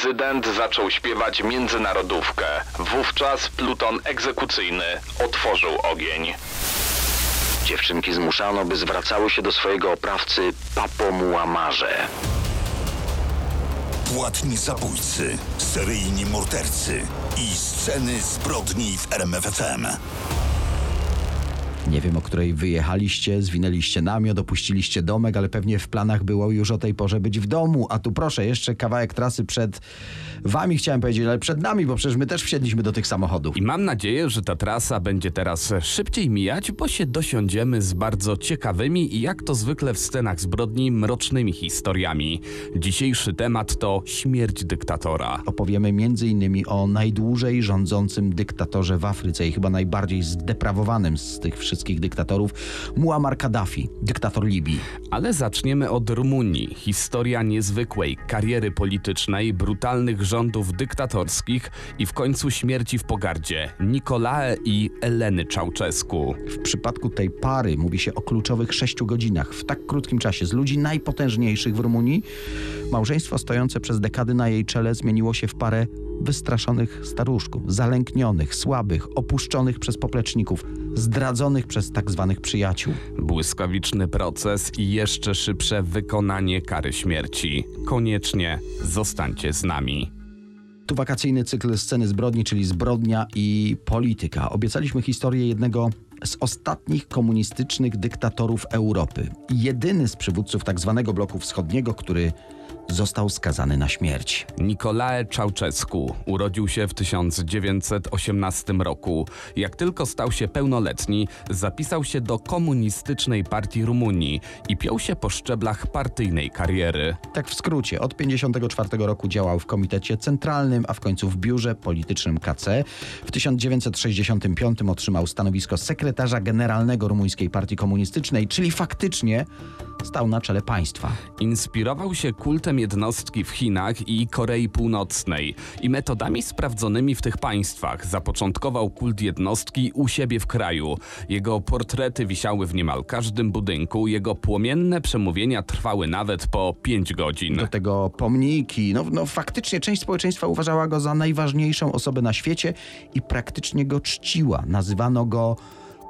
prezydent zaczął śpiewać międzynarodówkę. Wówczas pluton egzekucyjny otworzył ogień. Dziewczynki zmuszano, by zwracały się do swojego oprawcy Papo Muamarze. Płatni zabójcy, seryjni mordercy i sceny zbrodni w RMFFM. Nie wiem, o której wyjechaliście, zwinęliście namiot, opuściliście domek, ale pewnie w planach było już o tej porze być w domu. A tu proszę, jeszcze kawałek trasy przed wami chciałem powiedzieć, ale przed nami, bo przecież my też wsiedliśmy do tych samochodów. I mam nadzieję, że ta trasa będzie teraz szybciej mijać, bo się dosiądziemy z bardzo ciekawymi i jak to zwykle w scenach zbrodni mrocznymi historiami. Dzisiejszy temat to śmierć dyktatora. Opowiemy m.in. o najdłużej rządzącym dyktatorze w Afryce i chyba najbardziej zdeprawowanym z tych wszystkich dyktatorów, Muammar Kaddafi, dyktator Libii. Ale zaczniemy od Rumunii. Historia niezwykłej kariery politycznej, brutalnych rządów dyktatorskich i w końcu śmierci w pogardzie Nicolae i Eleny Czałczesku. W przypadku tej pary mówi się o kluczowych sześciu godzinach w tak krótkim czasie. Z ludzi najpotężniejszych w Rumunii małżeństwo stojące przez dekady na jej czele zmieniło się w parę wystraszonych staruszków, zalęknionych, słabych, opuszczonych przez popleczników, zdradzonych przez tak zwanych przyjaciół. Błyskawiczny proces i jeszcze szybsze wykonanie kary śmierci. Koniecznie zostańcie z nami. Tu wakacyjny cykl sceny zbrodni, czyli zbrodnia i polityka. Obiecaliśmy historię jednego z ostatnich komunistycznych dyktatorów Europy. Jedyny z przywódców tzw. Tak bloku wschodniego, który został skazany na śmierć. Nicolae Czałczesku urodził się w 1918 roku. Jak tylko stał się pełnoletni, zapisał się do Komunistycznej Partii Rumunii i piął się po szczeblach partyjnej kariery. Tak w skrócie, od 1954 roku działał w Komitecie Centralnym, a w końcu w biurze politycznym KC. W 1965 otrzymał stanowisko sekretarza generalnego Rumuńskiej Partii Komunistycznej, czyli faktycznie stał na czele państwa. Inspirował się kultem jednostki w Chinach i Korei Północnej i metodami sprawdzonymi w tych państwach zapoczątkował kult jednostki u siebie w kraju. Jego portrety wisiały w niemal każdym budynku, jego płomienne przemówienia trwały nawet po 5 godzin. Do tego pomniki. No, no faktycznie część społeczeństwa uważała go za najważniejszą osobę na świecie i praktycznie go czciła. Nazywano go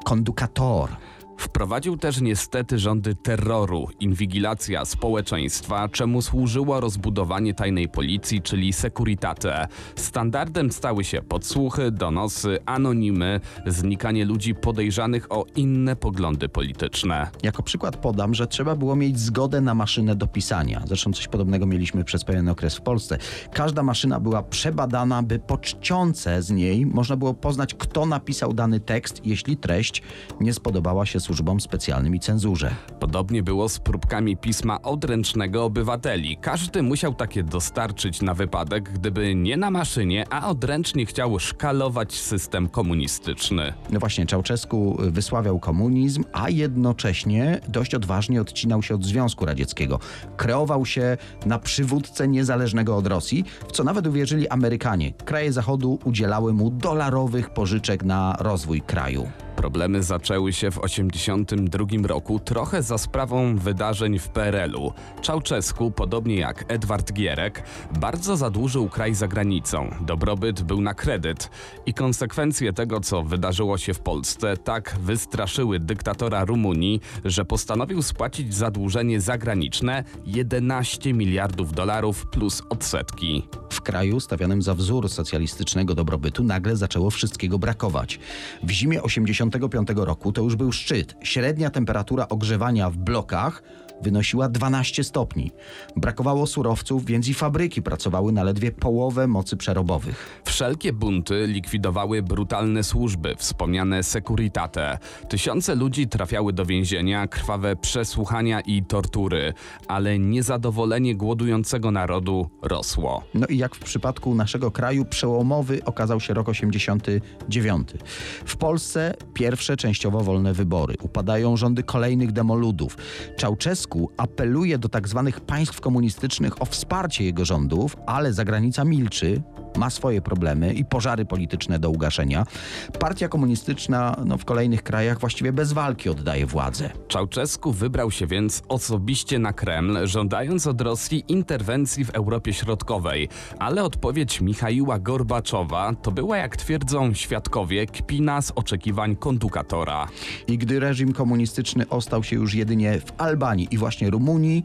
kondukator. Wprowadził też niestety rządy terroru, inwigilacja społeczeństwa, czemu służyło rozbudowanie tajnej policji, czyli Securitate. Standardem stały się podsłuchy, donosy, anonimy, znikanie ludzi podejrzanych o inne poglądy polityczne. Jako przykład podam, że trzeba było mieć zgodę na maszynę do pisania. Zresztą coś podobnego mieliśmy przez pewien okres w Polsce. Każda maszyna była przebadana, by po czcionce z niej można było poznać, kto napisał dany tekst, jeśli treść nie spodobała się służbom specjalnym i cenzurze. Podobnie było z próbkami pisma odręcznego obywateli. Każdy musiał takie dostarczyć na wypadek, gdyby nie na maszynie, a odręcznie chciał szkalować system komunistyczny. No właśnie, Czałczesku wysławiał komunizm, a jednocześnie dość odważnie odcinał się od Związku Radzieckiego. Kreował się na przywódcę niezależnego od Rosji, w co nawet uwierzyli Amerykanie. Kraje Zachodu udzielały mu dolarowych pożyczek na rozwój kraju. Problemy zaczęły się w 1982 roku, trochę za sprawą wydarzeń w PRL-u. Czałczesku, podobnie jak Edward Gierek, bardzo zadłużył kraj za granicą. Dobrobyt był na kredyt i konsekwencje tego, co wydarzyło się w Polsce, tak wystraszyły dyktatora Rumunii, że postanowił spłacić zadłużenie zagraniczne 11 miliardów dolarów plus odsetki. W kraju stawianym za wzór socjalistycznego dobrobytu nagle zaczęło wszystkiego brakować. W zimie 85 roku to już był szczyt. Średnia temperatura ogrzewania w blokach wynosiła 12 stopni. Brakowało surowców, więc i fabryki pracowały na ledwie połowę mocy przerobowych. Wszelkie bunty likwidowały brutalne służby, wspomniane Securitate. Tysiące ludzi trafiały do więzienia, krwawe przesłuchania i tortury, ale niezadowolenie głodującego narodu rosło. No i jak w przypadku naszego kraju, przełomowy okazał się rok 89. W Polsce pierwsze częściowo wolne wybory. Upadają rządy kolejnych demoludów. Czałczesku apeluje do tzw. Tak państw komunistycznych o wsparcie jego rządów, ale zagranica milczy ma swoje problemy i pożary polityczne do ugaszenia. Partia komunistyczna no, w kolejnych krajach właściwie bez walki oddaje władzę. Czałczesku wybrał się więc osobiście na Kreml, żądając od Rosji interwencji w Europie Środkowej, ale odpowiedź Michaiła Gorbaczowa to była, jak twierdzą świadkowie, kpina z oczekiwań kondukatora. I gdy reżim komunistyczny ostał się już jedynie w Albanii i właśnie Rumunii,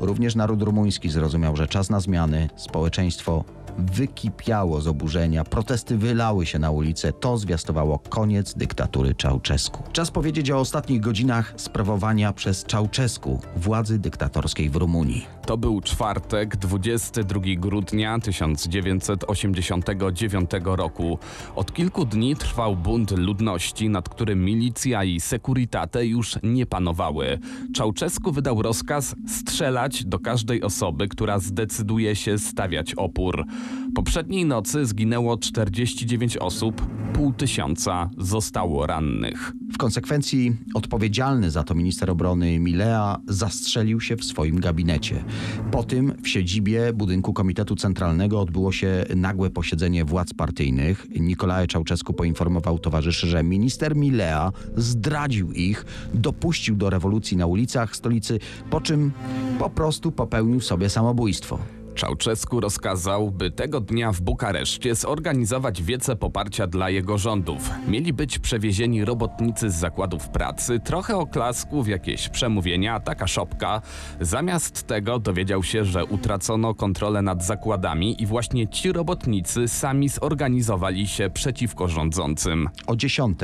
również naród rumuński zrozumiał, że czas na zmiany, społeczeństwo wykipiało z oburzenia, protesty wylały się na ulice. To zwiastowało koniec dyktatury Czałczesku. Czas powiedzieć o ostatnich godzinach sprawowania przez Czałczesku władzy dyktatorskiej w Rumunii. To był czwartek, 22 grudnia 1989 roku. Od kilku dni trwał bunt ludności, nad którym milicja i sekuritate już nie panowały. Czałczesku wydał rozkaz strzelać do każdej osoby, która zdecyduje się stawiać opór. Poprzedniej nocy zginęło 49 osób, pół tysiąca zostało rannych. W konsekwencji odpowiedzialny za to minister obrony Milea zastrzelił się w swoim gabinecie. Po tym w siedzibie budynku Komitetu Centralnego odbyło się nagłe posiedzenie władz partyjnych. Nikolae Czałczesku poinformował towarzyszy, że minister Milea zdradził ich, dopuścił do rewolucji na ulicach stolicy, po czym po prostu popełnił sobie samobójstwo. Czałczesku rozkazał, by tego dnia w Bukareszcie zorganizować wiece poparcia dla jego rządów. Mieli być przewiezieni robotnicy z zakładów pracy, trochę oklasków, jakieś przemówienia, taka szopka. Zamiast tego dowiedział się, że utracono kontrolę nad zakładami i właśnie ci robotnicy sami zorganizowali się przeciwko rządzącym. O 10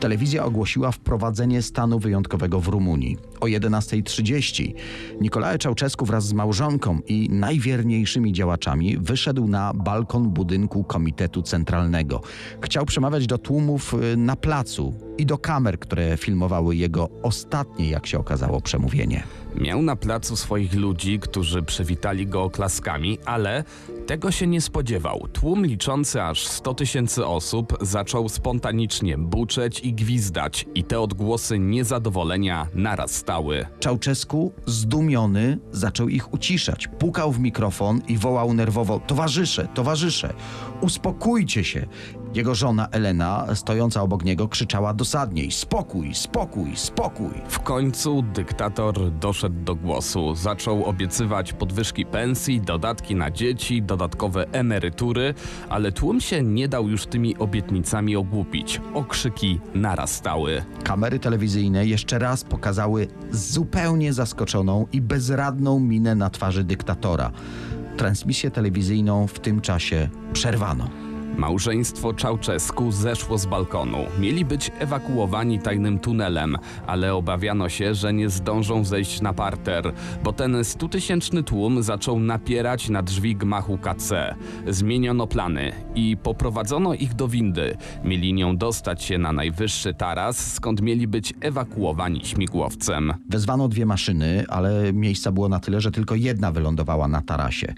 telewizja ogłosiła wprowadzenie stanu wyjątkowego w Rumunii. O 11.30 Nikolae Czałczesku wraz z małżonką i najwierniejszymi działaczami wyszedł na balkon budynku Komitetu Centralnego. Chciał przemawiać do tłumów y, na placu i do kamer, które filmowały jego ostatnie, jak się okazało, przemówienie. Miał na placu swoich ludzi, którzy przywitali go oklaskami, ale tego się nie spodziewał. Tłum liczący aż 100 tysięcy osób zaczął spontanicznie buczeć i gwizdać, i te odgłosy niezadowolenia narastały. Czałczesku, zdumiony, zaczął ich uciszać. Pukał w mikrofon i wołał nerwowo: Towarzysze, towarzysze, uspokójcie się. Jego żona Elena, stojąca obok niego, krzyczała dosadniej: Spokój, spokój, spokój. W końcu dyktator doszedł do głosu. Zaczął obiecywać podwyżki pensji, dodatki na dzieci, dodatkowe emerytury, ale tłum się nie dał już tymi obietnicami ogłupić. Okrzyki narastały. Kamery telewizyjne jeszcze raz pokazały zupełnie zaskoczoną i bezradną minę na twarzy dyktatora. Transmisję telewizyjną w tym czasie przerwano. Małżeństwo Czałczesku zeszło z balkonu. Mieli być ewakuowani tajnym tunelem, ale obawiano się, że nie zdążą zejść na parter, bo ten stutysięczny tłum zaczął napierać na drzwi gmachu KC. Zmieniono plany i poprowadzono ich do windy. Mieli nią dostać się na najwyższy taras, skąd mieli być ewakuowani śmigłowcem. Wezwano dwie maszyny, ale miejsca było na tyle, że tylko jedna wylądowała na tarasie.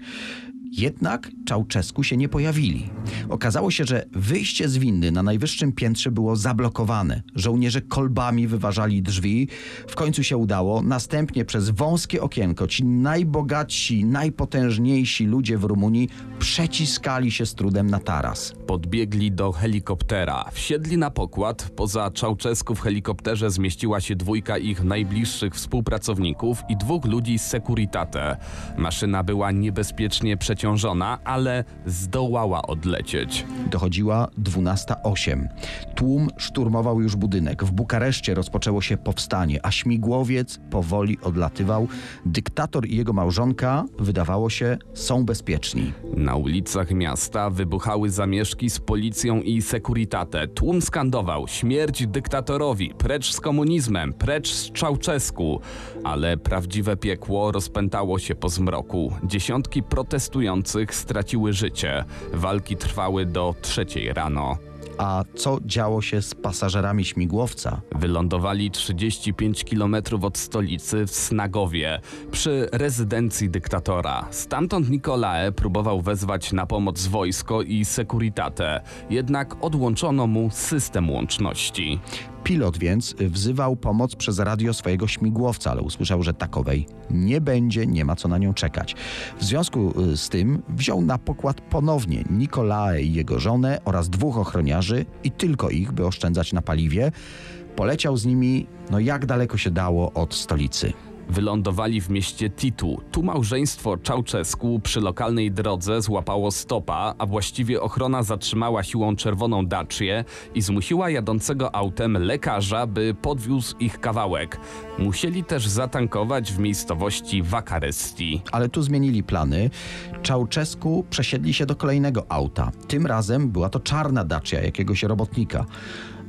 Jednak Czałczesku się nie pojawili. Okazało się, że wyjście z windy na najwyższym piętrze było zablokowane. Żołnierze kolbami wyważali drzwi. W końcu się udało. Następnie przez wąskie okienko ci najbogatsi, najpotężniejsi ludzie w Rumunii przeciskali się z trudem na taras. Podbiegli do helikoptera, wsiedli na pokład. Poza Czałczesku w helikopterze zmieściła się dwójka ich najbliższych współpracowników i dwóch ludzi z Securitate. Maszyna była niebezpiecznie przeciążona, ale zdołała odlecieć. Dochodziła 12.08. Tłum szturmował już budynek. W Bukareszcie rozpoczęło się powstanie, a śmigłowiec powoli odlatywał. Dyktator i jego małżonka, wydawało się, są bezpieczni. Na ulicach miasta wybuchały zamieszki z policją i sekuritate. Tłum skandował śmierć dyktatorowi, precz z komunizmem, precz z Czałczesku. Ale prawdziwe piekło rozpętało się po zmroku. Dziesiątki protestujących straciły życie. Walki trwały do trzeciej rano. A co działo się z pasażerami śmigłowca? Wylądowali 35 km od stolicy w Snagowie, przy rezydencji dyktatora. Stamtąd Nikolae próbował wezwać na pomoc wojsko i sekuritatę, jednak odłączono mu system łączności. Pilot więc wzywał pomoc przez radio swojego śmigłowca, ale usłyszał, że takowej nie będzie, nie ma co na nią czekać. W związku y, z tym wziął na pokład ponownie Nikolae i jego żonę oraz dwóch ochroniarzy i tylko ich, by oszczędzać na paliwie. Poleciał z nimi, no jak daleko się dało od stolicy. Wylądowali w mieście Titu. Tu małżeństwo Czałczesku przy lokalnej drodze złapało stopa, a właściwie ochrona zatrzymała siłą czerwoną Dacię i zmusiła jadącego autem lekarza, by podwiózł ich kawałek. Musieli też zatankować w miejscowości Wakaresti. Ale tu zmienili plany. Czałczesku przesiedli się do kolejnego auta. Tym razem była to czarna Dacia jakiegoś robotnika.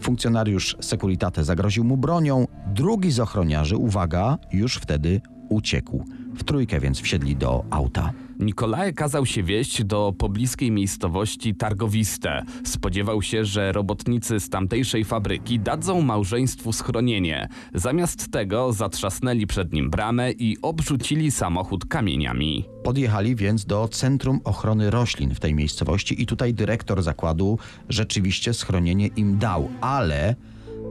Funkcjonariusz Securitate zagroził mu bronią. Drugi z ochroniarzy, uwaga, już wtedy uciekł. W trójkę więc wsiedli do auta. Nikolae kazał się wieść do pobliskiej miejscowości Targowiste. Spodziewał się, że robotnicy z tamtejszej fabryki dadzą małżeństwu schronienie. Zamiast tego zatrzasnęli przed nim bramę i obrzucili samochód kamieniami. Podjechali więc do Centrum Ochrony Roślin w tej miejscowości i tutaj dyrektor zakładu rzeczywiście schronienie im dał, ale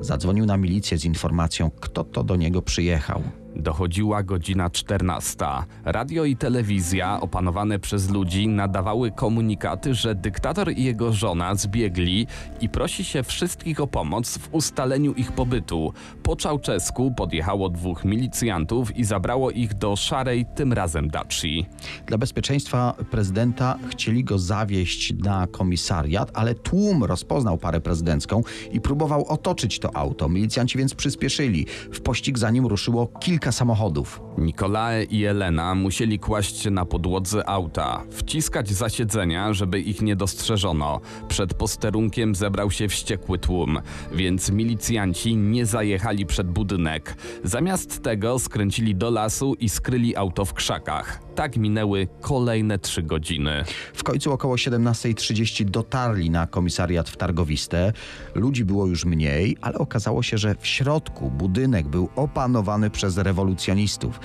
zadzwonił na milicję z informacją, kto to do niego przyjechał. Dochodziła godzina 14. Radio i telewizja, opanowane przez ludzi, nadawały komunikaty, że dyktator i jego żona zbiegli i prosi się wszystkich o pomoc w ustaleniu ich pobytu. Po Czałczesku podjechało dwóch milicjantów i zabrało ich do szarej, tym razem Daci. Dla bezpieczeństwa prezydenta chcieli go zawieźć na komisariat, ale tłum rozpoznał parę prezydencką i próbował otoczyć to auto. Milicjanci więc przyspieszyli. W pościg za nim ruszyło kilka samochodów. Nikolae i Elena musieli kłaść się na podłodze auta, wciskać zasiedzenia, żeby ich nie dostrzeżono. Przed posterunkiem zebrał się wściekły tłum, więc milicjanci nie zajechali przed budynek. Zamiast tego skręcili do lasu i skryli auto w krzakach. Tak minęły kolejne trzy godziny. W końcu około 17.30 dotarli na komisariat w Targowiste. Ludzi było już mniej, ale okazało się, że w środku budynek był opanowany przez rewolucjonistów.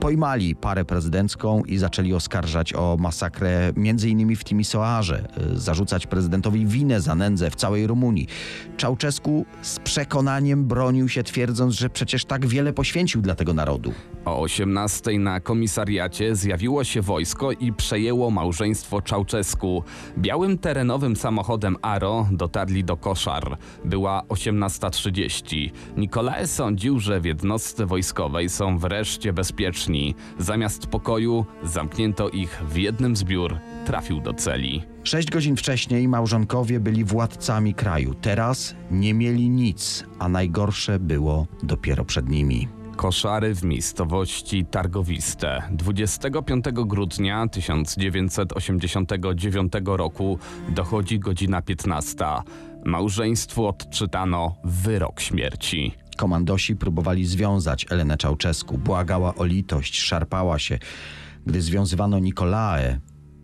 Pojmali parę prezydencką i zaczęli oskarżać o masakrę m.in. w Timisoarze, y, zarzucać prezydentowi winę za nędzę w całej Rumunii. Czałczesku z przekonaniem bronił się, twierdząc, że przecież tak wiele poświęcił dla tego narodu. O 18 na komisariacie zjawiło się wojsko i przejęło małżeństwo Czałczesku. Białym terenowym samochodem Aro dotarli do Koszar. Była 18.30. Nikolae sądził, że w jednostce wojskowej są wreszcie bezpieczni. Zamiast pokoju zamknięto ich w jednym z biur. Trafił do celi. Sześć godzin wcześniej małżonkowie byli władcami kraju. Teraz nie mieli nic, a najgorsze było dopiero przed nimi. Koszary w miejscowości Targowiste. 25 grudnia 1989 roku dochodzi godzina 15. Małżeństwu odczytano wyrok śmierci. Komandosi próbowali związać Elenę Czałczesku. Błagała o litość, szarpała się. Gdy związywano Nikolae,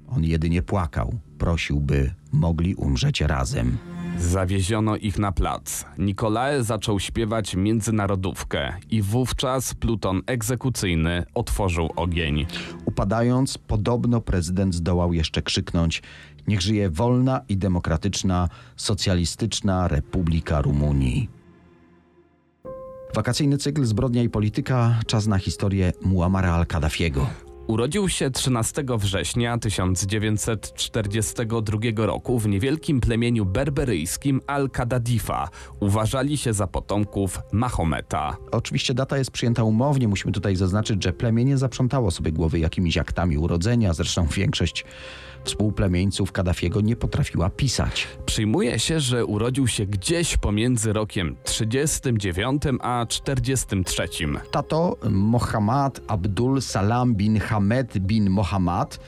on jedynie płakał. Prosił, by mogli umrzeć razem. Zawieziono ich na plac. Nikolae zaczął śpiewać międzynarodówkę i wówczas pluton egzekucyjny otworzył ogień. Upadając, podobno prezydent zdołał jeszcze krzyknąć: Niech żyje wolna i demokratyczna, socjalistyczna Republika Rumunii. Wakacyjny cykl Zbrodnia i Polityka. Czas na historię Muamara al-Kaddafiego. Urodził się 13 września 1942 roku w niewielkim plemieniu berberyjskim Al-Kadadifa. Uważali się za potomków Mahometa. Oczywiście data jest przyjęta umownie. Musimy tutaj zaznaczyć, że plemię nie zaprzątało sobie głowy jakimiś aktami urodzenia. Zresztą większość współplemieńców Kaddafiego nie potrafiła pisać. Przyjmuje się, że urodził się gdzieś pomiędzy rokiem 39 a 43. Tato Mohammad Abdul Salam bin Hamed bin Mohammad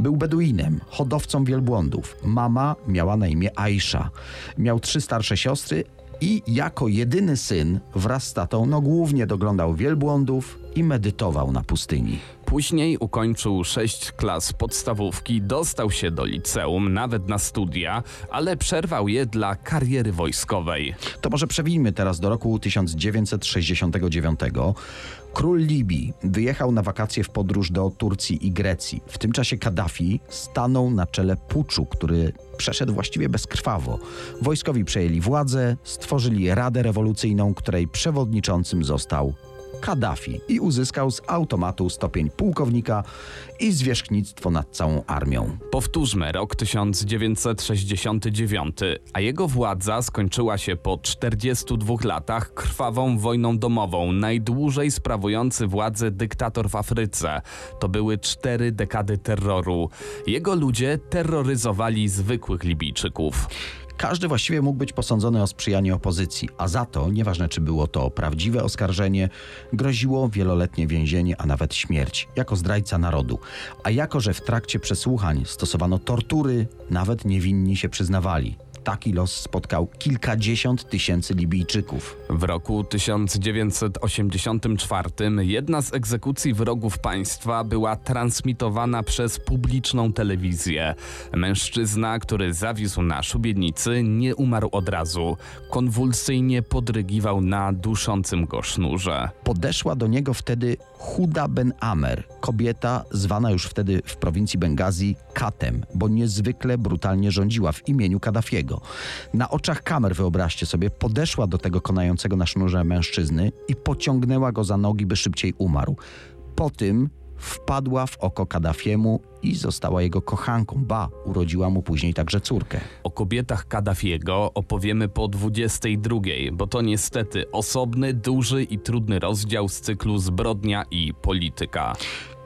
był Beduinem, hodowcą wielbłądów. Mama miała na imię Aisha. Miał trzy starsze siostry i jako jedyny syn wraz z tatą no głównie doglądał wielbłądów i medytował na pustyni. Później ukończył sześć klas podstawówki, dostał się do liceum, nawet na studia, ale przerwał je dla kariery wojskowej. To może przewijmy teraz do roku 1969. Król Libii wyjechał na wakacje w podróż do Turcji i Grecji. W tym czasie Kaddafi stanął na czele puczu, który przeszedł właściwie bezkrwawo. Wojskowi przejęli władzę, stworzyli Radę Rewolucyjną, której przewodniczącym został Kaddafi i uzyskał z automatu stopień pułkownika i zwierzchnictwo nad całą armią. Powtórzmy rok 1969, a jego władza skończyła się po 42 latach krwawą wojną domową, najdłużej sprawujący władzę dyktator w Afryce. To były cztery dekady terroru. Jego ludzie terroryzowali zwykłych Libijczyków. Każdy właściwie mógł być posądzony o sprzyjanie opozycji, a za to, nieważne czy było to prawdziwe oskarżenie, groziło wieloletnie więzienie, a nawet śmierć, jako zdrajca narodu. A jako, że w trakcie przesłuchań stosowano tortury, nawet niewinni się przyznawali. Taki los spotkał kilkadziesiąt tysięcy Libijczyków. W roku 1984 jedna z egzekucji wrogów państwa była transmitowana przez publiczną telewizję. Mężczyzna, który zawisł na szubienicy, nie umarł od razu. Konwulsyjnie podrygiwał na duszącym go sznurze. Podeszła do niego wtedy Huda Ben Amer, kobieta zwana już wtedy w prowincji Bengazji Katem, bo niezwykle brutalnie rządziła w imieniu Kaddafiego. Na oczach kamer, wyobraźcie sobie, podeszła do tego konającego na sznurze mężczyzny i pociągnęła go za nogi, by szybciej umarł. Po tym wpadła w oko Kaddafiemu i została jego kochanką. Ba, urodziła mu później także córkę. O kobietach Kaddafiego opowiemy po 22, bo to niestety osobny, duży i trudny rozdział z cyklu Zbrodnia i Polityka.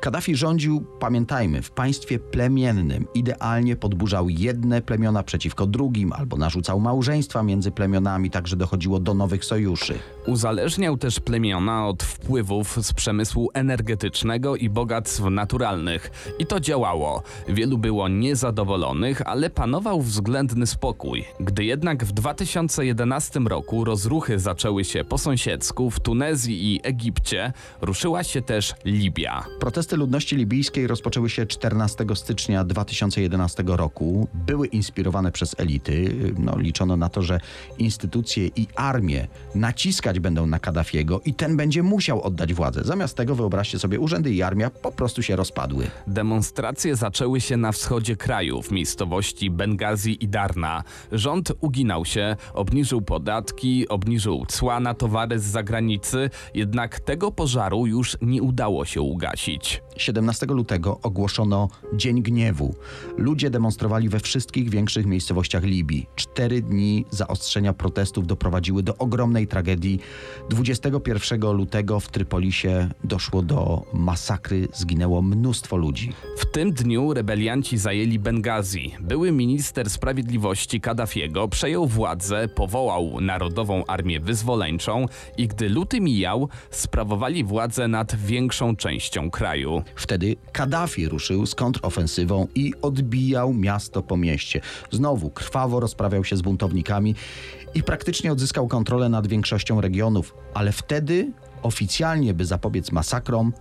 Kaddafi rządził, pamiętajmy, w państwie plemiennym. Idealnie podburzał jedne plemiona przeciwko drugim albo narzucał małżeństwa między plemionami, także dochodziło do nowych sojuszy. Uzależniał też plemiona od wpływów z przemysłu energetycznego i bogactw naturalnych. I to działało. Wielu było niezadowolonych, ale panował względny spokój. Gdy jednak w 2011 roku rozruchy zaczęły się po sąsiedzku w Tunezji i Egipcie, ruszyła się też Libia. Protesty ludności libijskiej rozpoczęły się 14 stycznia 2011 roku. Były inspirowane przez elity. No, liczono na to, że instytucje i armie naciskać będą na Kaddafiego i ten będzie musiał oddać władzę. Zamiast tego wyobraźcie sobie, urzędy i armia po prostu się rozpadły. Demonstracje zaczęły się na wschodzie kraju, w miejscowości Bengazi i Darna. Rząd uginał się, obniżył podatki, obniżył cła na towary z zagranicy, jednak tego pożaru już nie udało się ugasić. 17 lutego ogłoszono Dzień Gniewu. Ludzie demonstrowali we wszystkich większych miejscowościach Libii. Cztery dni zaostrzenia protestów doprowadziły do ogromnej tragedii. 21 lutego w Trypolisie doszło do masakry, zginęło mnóstwo ludzi. W tym dniu rebelianci zajęli Bengazi. Były minister sprawiedliwości Kaddafiego przejął władzę, powołał Narodową Armię Wyzwoleńczą i gdy luty mijał, sprawowali władzę nad większą częścią kraju. Wtedy Kaddafi ruszył z kontrofensywą i odbijał miasto po mieście. Znowu krwawo rozprawiał się z buntownikami i praktycznie odzyskał kontrolę nad większością regionów, ale wtedy oficjalnie, by zapobiec masakrom,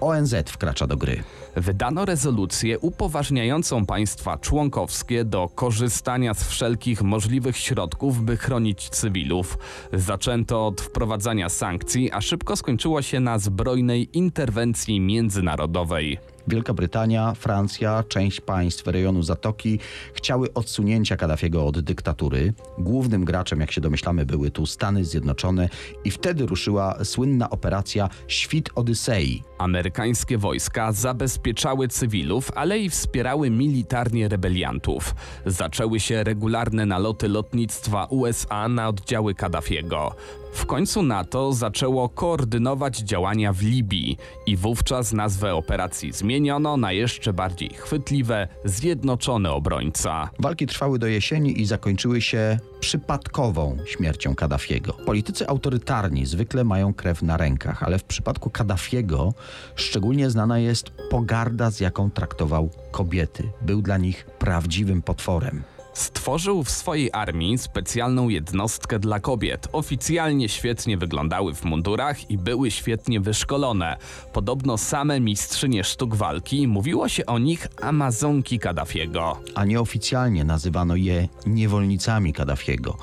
ONZ wkracza do gry. Wydano rezolucję upoważniającą państwa członkowskie do korzystania z wszelkich możliwych środków, by chronić cywilów. Zaczęto od wprowadzania sankcji, a szybko skończyło się na zbrojnej interwencji międzynarodowej. Wielka Brytania, Francja, część państw rejonu Zatoki chciały odsunięcia Kaddafiego od dyktatury. Głównym graczem, jak się domyślamy, były tu Stany Zjednoczone i wtedy ruszyła słynna operacja Świt Odysei. Amerykańskie wojska zabezpieczały cywilów, ale i wspierały militarnie rebeliantów. Zaczęły się regularne naloty lotnictwa USA na oddziały Kaddafiego. W końcu NATO zaczęło koordynować działania w Libii i wówczas nazwę operacji zmieniono na jeszcze bardziej chwytliwe Zjednoczony Obrońca. Walki trwały do jesieni i zakończyły się przypadkową śmiercią Kaddafiego. Politycy autorytarni zwykle mają krew na rękach, ale w przypadku Kaddafiego szczególnie znana jest pogarda, z jaką traktował kobiety. Był dla nich prawdziwym potworem. Stworzył w swojej armii specjalną jednostkę dla kobiet. Oficjalnie świetnie wyglądały w mundurach i były świetnie wyszkolone. Podobno same mistrzynie sztuk walki, mówiło się o nich Amazonki Kaddafiego. a nieoficjalnie nazywano je niewolnicami Kaddafiego.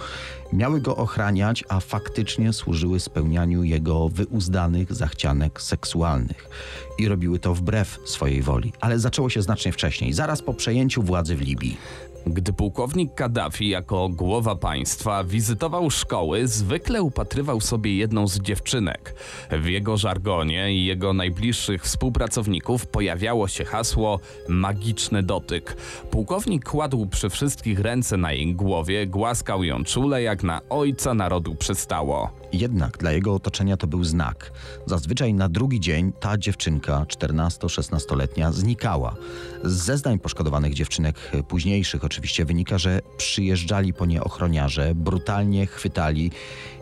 Miały go ochraniać, a faktycznie służyły spełnianiu jego wyuzdanych zachcianek seksualnych. I robiły to wbrew swojej woli. Ale zaczęło się znacznie wcześniej, zaraz po przejęciu władzy w Libii. Gdy pułkownik Kaddafi jako głowa państwa wizytował szkoły, zwykle upatrywał sobie jedną z dziewczynek. W jego żargonie i jego najbliższych współpracowników pojawiało się hasło magiczny dotyk. Pułkownik kładł przy wszystkich ręce na jej głowie, głaskał ją czule jak na ojca narodu przystało. Jednak dla jego otoczenia to był znak. Zazwyczaj na drugi dzień ta dziewczynka, 14-16-letnia, znikała. Z zeznań poszkodowanych dziewczynek, e, późniejszych oczywiście, wynika, że przyjeżdżali po nie ochroniarze, brutalnie chwytali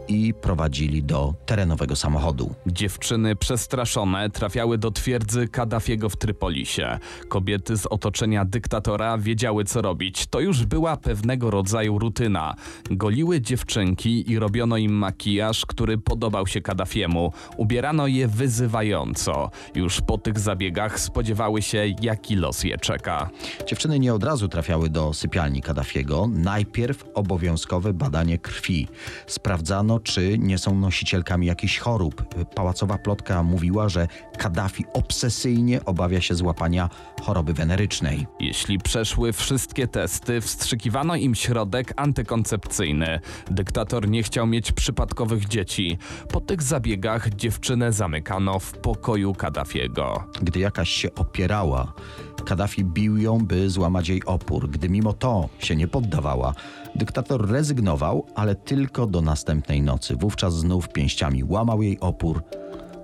i prowadzili do terenowego samochodu. Dziewczyny przestraszone trafiały do twierdzy Kaddafiego w Trypolisie. Kobiety z otoczenia dyktatora wiedziały co robić. To już była pewnego rodzaju rutyna. Goliły dziewczynki i robiono im makijaż, który podobał się Kaddafiemu. Ubierano je wyzywająco. Już po tych zabiegach spodziewały się jaki los je czeka. Dziewczyny nie od razu trafiały do sypialni Kaddafiego. Najpierw obowiązkowe badanie krwi. Sprawdzano, czy nie są nosicielkami jakichś chorób. Pałacowa plotka mówiła, że Kaddafi obsesyjnie obawia się złapania choroby wenerycznej. Jeśli przeszły wszystkie testy, wstrzykiwano im środek antykoncepcyjny. Dyktator nie chciał mieć przypadkowych dzieci. Po tych zabiegach dziewczynę zamykano w pokoju Kaddafiego. Gdy jakaś się opierała, Kaddafi bił ją, by złamać jej opór. Gdy mimo to się nie poddawała, dyktator rezygnował, ale tylko do następnej nocy. Wówczas znów pięściami łamał jej opór.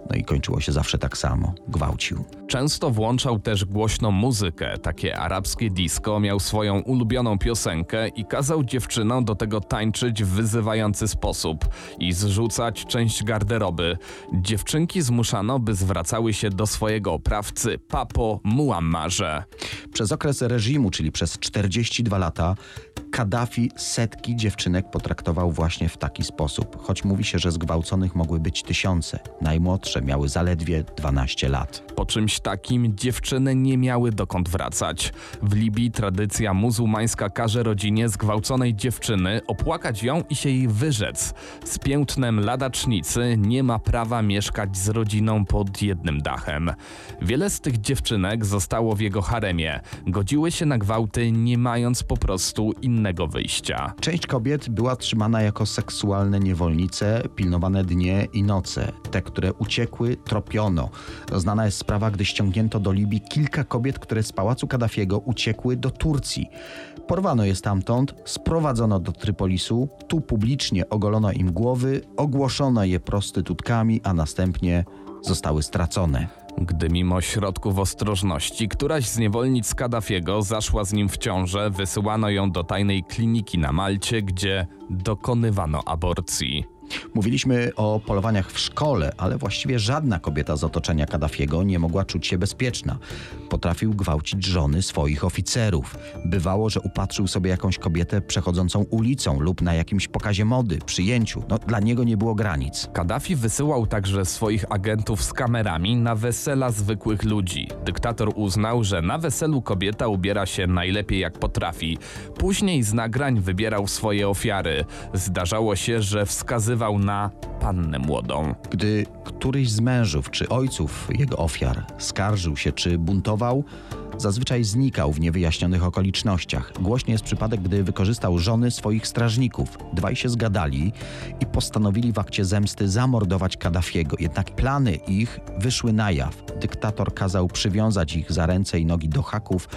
No i kończyło się zawsze tak samo. Gwałcił. Często włączał też głośną muzykę, takie arabskie disco, miał swoją ulubioną piosenkę i kazał dziewczynom do tego tańczyć w wyzywający sposób i zrzucać część garderoby. Dziewczynki zmuszano, by zwracały się do swojego oprawcy Papo Muammarze. Przez okres reżimu, czyli przez 42 lata, Kaddafi setki dziewczynek potraktował właśnie w taki sposób, choć mówi się, że zgwałconych mogły być tysiące. Najmłodsze miały zaledwie 12 lat. Po czymś takim dziewczyny nie miały dokąd wracać. W Libii tradycja muzułmańska każe rodzinie zgwałconej dziewczyny opłakać ją i się jej wyrzec. Z piętnem ladacznicy nie ma prawa mieszkać z rodziną pod jednym dachem. Wiele z tych dziewczynek zostało w jego haremie. Godziły się na gwałty, nie mając po prostu innego wyjścia. Część kobiet była trzymana jako seksualne niewolnice, pilnowane dnie i noce. Te, które uciekły, tropiono. Znana jest sprawa, gdy ściągnięto do Libii kilka kobiet, które z pałacu Kaddafiego uciekły do Turcji. Porwano je stamtąd, sprowadzono do Trypolisu, tu publicznie ogolono im głowy, ogłoszono je prostytutkami, a następnie zostały stracone. Gdy mimo środków ostrożności któraś z niewolnic Kaddafiego zaszła z nim w ciążę, wysyłano ją do tajnej kliniki na Malcie, gdzie dokonywano aborcji. Mówiliśmy o polowaniach w szkole, ale właściwie żadna kobieta z otoczenia Kaddafiego nie mogła czuć się bezpieczna. Potrafił gwałcić żony swoich oficerów. Bywało, że upatrzył sobie jakąś kobietę przechodzącą ulicą lub na jakimś pokazie mody, przyjęciu. No, dla niego nie było granic. Kaddafi wysyłał także swoich agentów z kamerami na wesela zwykłych ludzi. Dyktator uznał, że na weselu kobieta ubiera się najlepiej jak potrafi. Później z nagrań wybierał swoje ofiary. Zdarzało się, że wskazywał na pannę młodą. Gdy któryś z mężów czy ojców jego ofiar skarżył się czy buntował, zazwyczaj znikał w niewyjaśnionych okolicznościach. Głośny jest przypadek, gdy wykorzystał żony swoich strażników. Dwaj się zgadali i postanowili w akcie zemsty zamordować Kaddafiego. Jednak plany ich wyszły na jaw. Dyktator kazał przywiązać ich za ręce i nogi do haków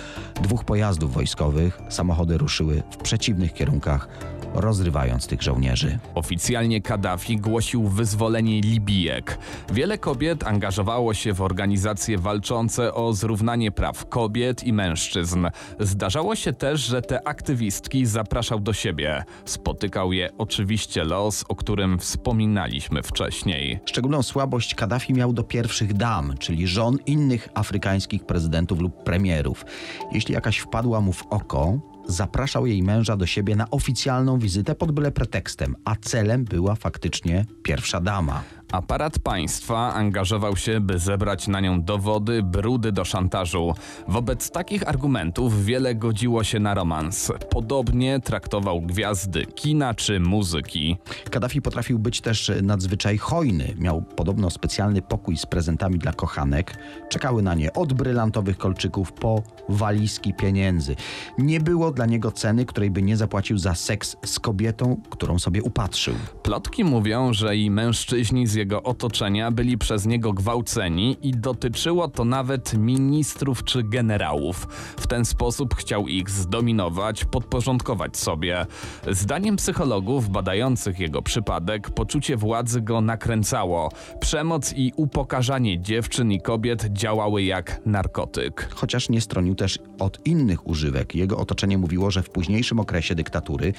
dwóch pojazdów wojskowych. Samochody ruszyły w przeciwnych kierunkach, rozrywając tych żołnierzy. Oficjalnie Kaddafi głosił wyzwolenie Libijek. Wiele kobiet angażowało się w organizacje walczące o zrównanie praw kobiet i mężczyzn. Zdarzało się też, że te aktywistki zapraszał do siebie. Spotykał je oczywiście los, o którym wspominaliśmy wcześniej. Szczególną słabość Kaddafi miał do pierwszych dam, czyli żon innych afrykańskich prezydentów lub premierów. Jeśli jakaś wpadła mu w oko, zapraszał jej męża do siebie na oficjalną wizytę pod byle pretekstem, a celem była faktycznie pierwsza dama. Aparat państwa angażował się, by zebrać na nią dowody, brudy do szantażu. Wobec takich argumentów wiele godziło się na romans. Podobnie traktował gwiazdy kina czy muzyki. Kaddafi potrafił być też nadzwyczaj hojny. Miał podobno specjalny pokój z prezentami dla kochanek. Czekały na nie od brylantowych kolczyków po walizki pieniędzy. Nie było dla niego ceny, której by nie zapłacił za seks z kobietą, którą sobie upatrzył. Plotki mówią, że i mężczyźni z jego otoczenia byli przez niego gwałceni i dotyczyło to nawet ministrów czy generałów. W ten sposób chciał ich zdominować, podporządkować sobie. Zdaniem psychologów badających jego przypadek, poczucie władzy go nakręcało. Przemoc i upokarzanie dziewczyn i kobiet działały jak narkotyk. Chociaż nie stronił też od innych używek. Jego otoczenie mówiło, że w późniejszym okresie dyktatury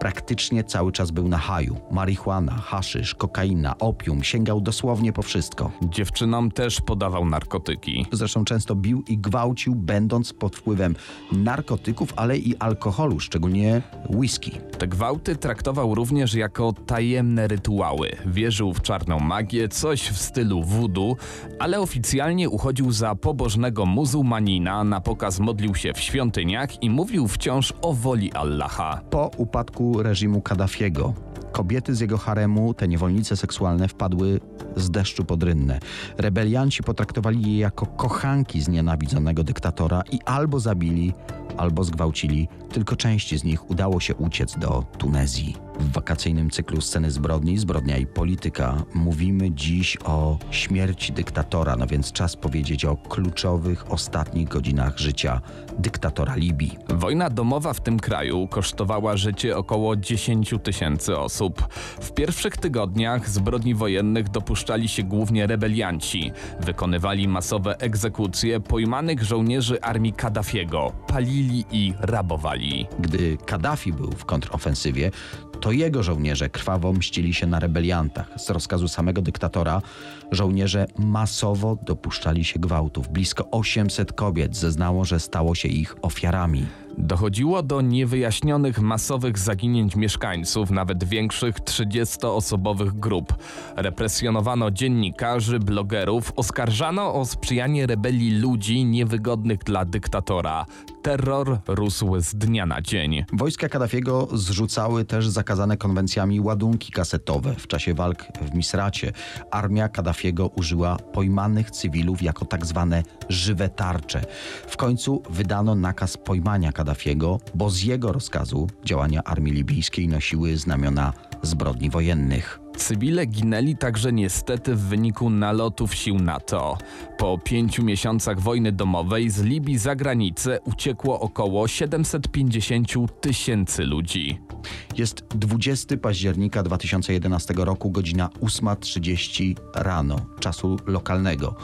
praktycznie cały czas był na haju. Marihuana, haszysz, kokaina, opium, sięgał dosłownie po wszystko. Dziewczynom też podawał narkotyki. Zresztą często bił i gwałcił, będąc pod wpływem narkotyków, ale i alkoholu, szczególnie whisky. Te gwałty traktował również jako tajemne rytuały. Wierzył w czarną magię, coś w stylu voodoo, ale oficjalnie uchodził za pobożnego muzułmanina, na pokaz modlił się w świątyniach i mówił wciąż o woli Allaha. Po upadku reżimu Kaddafiego kobiety z jego haremu, te niewolnice seksualne, wpadły z deszczu pod rynnę. Rebelianci potraktowali je jako kochanki znienawidzonego dyktatora i albo zabili, albo zgwałcili. Tylko części z nich udało się uciec do Tunezji. W wakacyjnym cyklu Sceny zbrodni, zbrodnia i polityka mówimy dziś o śmierci dyktatora, no więc czas powiedzieć o kluczowych ostatnich godzinach życia dyktatora Libii. Wojna domowa w tym kraju kosztowała życie około 10 tysięcy osób. W pierwszych tygodniach zbrodni wojennych dopuszczali się głównie rebelianci. Wykonywali masowe egzekucje pojmanych żołnierzy armii Kaddafiego, palili i rabowali. Gdy Kaddafi był w kontrofensywie, to jego żołnierze krwawo mścili się na rebeliantach. Z rozkazu samego dyktatora żołnierze masowo dopuszczali się gwałtów. Blisko 800 kobiet zeznało, że stało się ich ofiarami. Dochodziło do niewyjaśnionych masowych zaginięć mieszkańców, nawet większych 30-osobowych grup. Represjonowano dziennikarzy, blogerów, oskarżano o sprzyjanie rebelii ludzi niewygodnych dla dyktatora. Terror rósł z dnia na dzień. Wojska Kaddafiego zrzucały też zakazane konwencjami ładunki kasetowe. W czasie walk w Misracie armia Kaddafiego użyła pojmanych cywilów jako tak zwane żywe tarcze. W końcu wydano nakaz pojmania Kaddafiego, bo z jego rozkazu działania armii libijskiej nosiły znamiona zbrodni wojennych. Cywile ginęli także niestety w wyniku nalotów sił NATO. Po pięciu miesiącach wojny domowej z Libii za granicę uciekło około 750 tysięcy ludzi. Jest 20 października 2011 roku, godzina 8.30 rano, czasu lokalnego.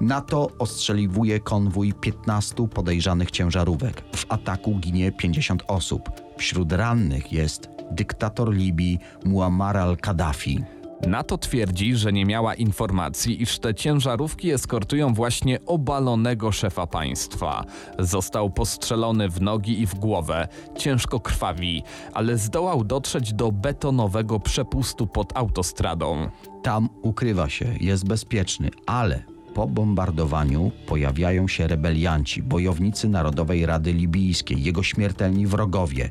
NATO ostrzeliwuje konwój 15 podejrzanych ciężarówek. W ataku ginie 50 osób. Wśród rannych jest dyktator Libii Muammar al-Kaddafi. NATO twierdzi, że nie miała informacji, iż te ciężarówki eskortują właśnie obalonego szefa państwa. Został postrzelony w nogi i w głowę, ciężko krwawi, ale zdołał dotrzeć do betonowego przepustu pod autostradą. Tam ukrywa się, jest bezpieczny, ale po bombardowaniu pojawiają się rebelianci, bojownicy Narodowej Rady Libijskiej, jego śmiertelni wrogowie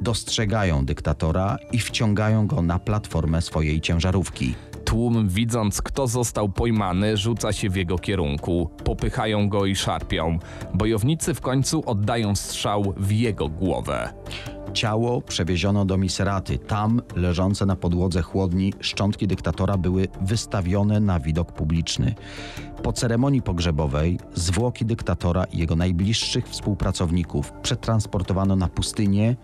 dostrzegają dyktatora i wciągają go na platformę swojej ciężarówki. Tłum, widząc kto został pojmany, rzuca się w jego kierunku. Popychają go i szarpią. Bojownicy w końcu oddają strzał w jego głowę. Ciało przewieziono do Miseraty. Tam, leżące na podłodze chłodni, szczątki dyktatora były wystawione na widok publiczny. Po ceremonii pogrzebowej zwłoki dyktatora i jego najbliższych współpracowników przetransportowano na pustynię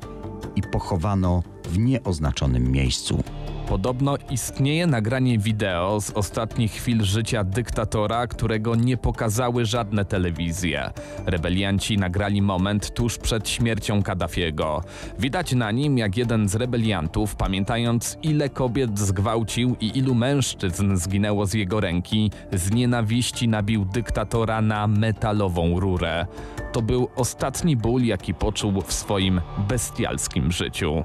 i pochowano w nieoznaczonym miejscu. Podobno istnieje nagranie wideo z ostatnich chwil życia dyktatora, którego nie pokazały żadne telewizje. Rebelianci nagrali moment tuż przed śmiercią Kaddafiego. Widać na nim, jak jeden z rebeliantów, pamiętając ile kobiet zgwałcił i ilu mężczyzn zginęło z jego ręki, z nienawiści nabił dyktatora na metalową rurę. To był ostatni ból, jaki poczuł w swoim bestialskim życiu.